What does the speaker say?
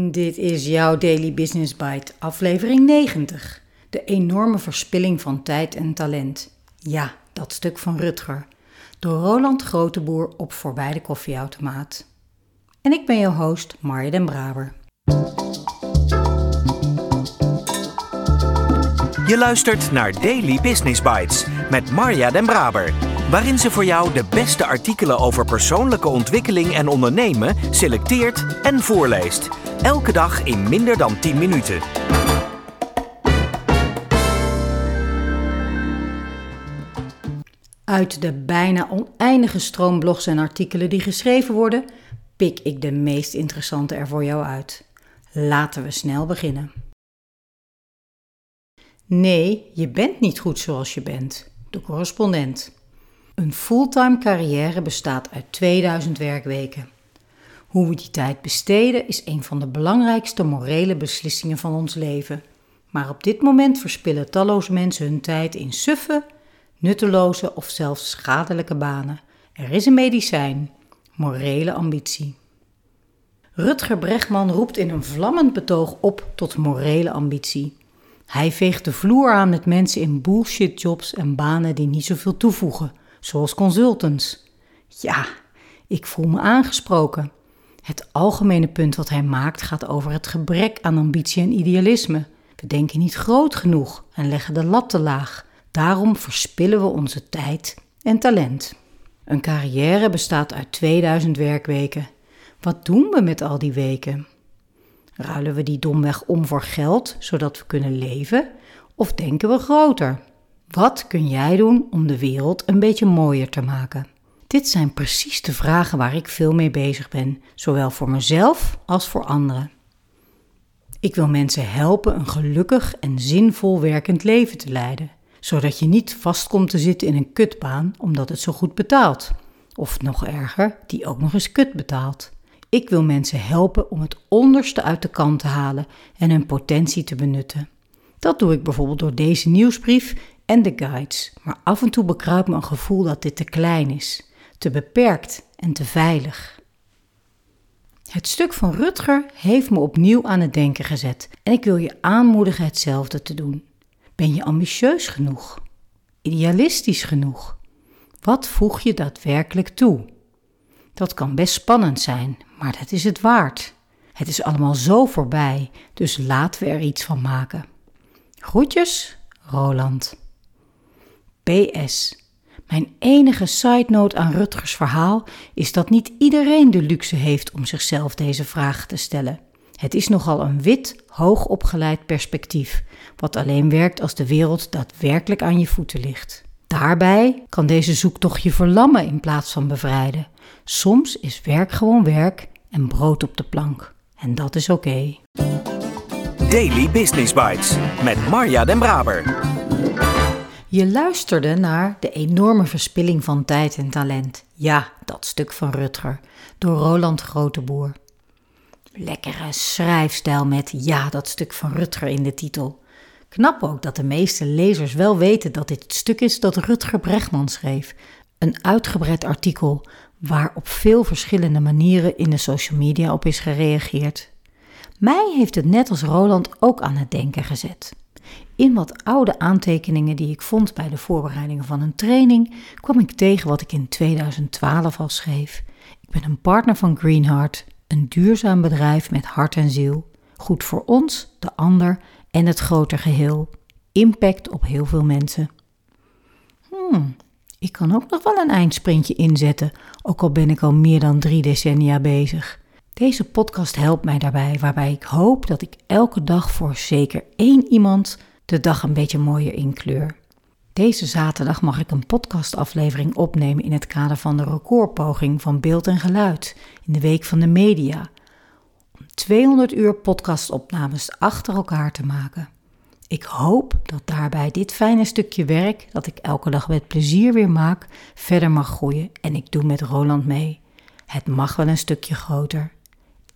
Dit is jouw Daily Business Bite, aflevering 90. De enorme verspilling van tijd en talent. Ja, dat stuk van Rutger. Door Roland Groteboer op Voorbij de Koffieautomaat. En ik ben jouw host, Marja den Braber. Je luistert naar Daily Business Bites met Marja den Braber waarin ze voor jou de beste artikelen over persoonlijke ontwikkeling en ondernemen selecteert en voorleest. Elke dag in minder dan 10 minuten. Uit de bijna oneindige stroom blogs en artikelen die geschreven worden, pik ik de meest interessante er voor jou uit. Laten we snel beginnen. Nee, je bent niet goed zoals je bent. De correspondent. Een fulltime carrière bestaat uit 2000 werkweken. Hoe we die tijd besteden is een van de belangrijkste morele beslissingen van ons leven. Maar op dit moment verspillen talloze mensen hun tijd in suffe, nutteloze of zelfs schadelijke banen. Er is een medicijn: morele ambitie. Rutger Bregman roept in een vlammend betoog op tot morele ambitie. Hij veegt de vloer aan met mensen in bullshit jobs en banen die niet zoveel toevoegen zoals consultants. Ja, ik voel me aangesproken. Het algemene punt wat hij maakt gaat over het gebrek aan ambitie en idealisme. We denken niet groot genoeg en leggen de lat te laag. Daarom verspillen we onze tijd en talent. Een carrière bestaat uit 2000 werkweken. Wat doen we met al die weken? Ruilen we die domweg om voor geld, zodat we kunnen leven? Of denken we groter? Wat kun jij doen om de wereld een beetje mooier te maken? Dit zijn precies de vragen waar ik veel mee bezig ben, zowel voor mezelf als voor anderen. Ik wil mensen helpen een gelukkig en zinvol werkend leven te leiden, zodat je niet vast komt te zitten in een kutbaan omdat het zo goed betaalt. Of nog erger, die ook nog eens kut betaalt. Ik wil mensen helpen om het onderste uit de kant te halen en hun potentie te benutten. Dat doe ik bijvoorbeeld door deze nieuwsbrief en de guides, maar af en toe bekruipt me een gevoel dat dit te klein is, te beperkt en te veilig. Het stuk van Rutger heeft me opnieuw aan het denken gezet en ik wil je aanmoedigen hetzelfde te doen. Ben je ambitieus genoeg? Idealistisch genoeg? Wat voeg je daadwerkelijk toe? Dat kan best spannend zijn, maar dat is het waard. Het is allemaal zo voorbij, dus laten we er iets van maken. Groetjes, Roland. PS. Mijn enige side note aan Rutgers verhaal is dat niet iedereen de luxe heeft om zichzelf deze vraag te stellen. Het is nogal een wit, hoogopgeleid perspectief, wat alleen werkt als de wereld daadwerkelijk aan je voeten ligt. Daarbij kan deze zoektocht je verlammen in plaats van bevrijden. Soms is werk gewoon werk en brood op de plank. En dat is oké. Daily Business Bites met Marja Den Braber. Je luisterde naar de enorme verspilling van tijd en talent. Ja, dat stuk van Rutger, door Roland Groteboer. Lekkere schrijfstijl met ja, dat stuk van Rutger in de titel. Knap ook dat de meeste lezers wel weten dat dit het stuk is dat Rutger Bregman schreef. Een uitgebreid artikel waar op veel verschillende manieren in de social media op is gereageerd. Mij heeft het net als Roland ook aan het denken gezet. In wat oude aantekeningen die ik vond bij de voorbereidingen van een training, kwam ik tegen wat ik in 2012 al schreef. Ik ben een partner van Greenheart, een duurzaam bedrijf met hart en ziel. Goed voor ons, de ander en het groter geheel. Impact op heel veel mensen. Hmm, ik kan ook nog wel een eindsprintje inzetten, ook al ben ik al meer dan drie decennia bezig. Deze podcast helpt mij daarbij, waarbij ik hoop dat ik elke dag voor zeker één iemand de dag een beetje mooier inkleur. Deze zaterdag mag ik een podcastaflevering opnemen in het kader van de recordpoging van beeld en geluid in de Week van de Media. Om 200 uur podcastopnames achter elkaar te maken. Ik hoop dat daarbij dit fijne stukje werk, dat ik elke dag met plezier weer maak, verder mag groeien en ik doe met Roland mee. Het mag wel een stukje groter.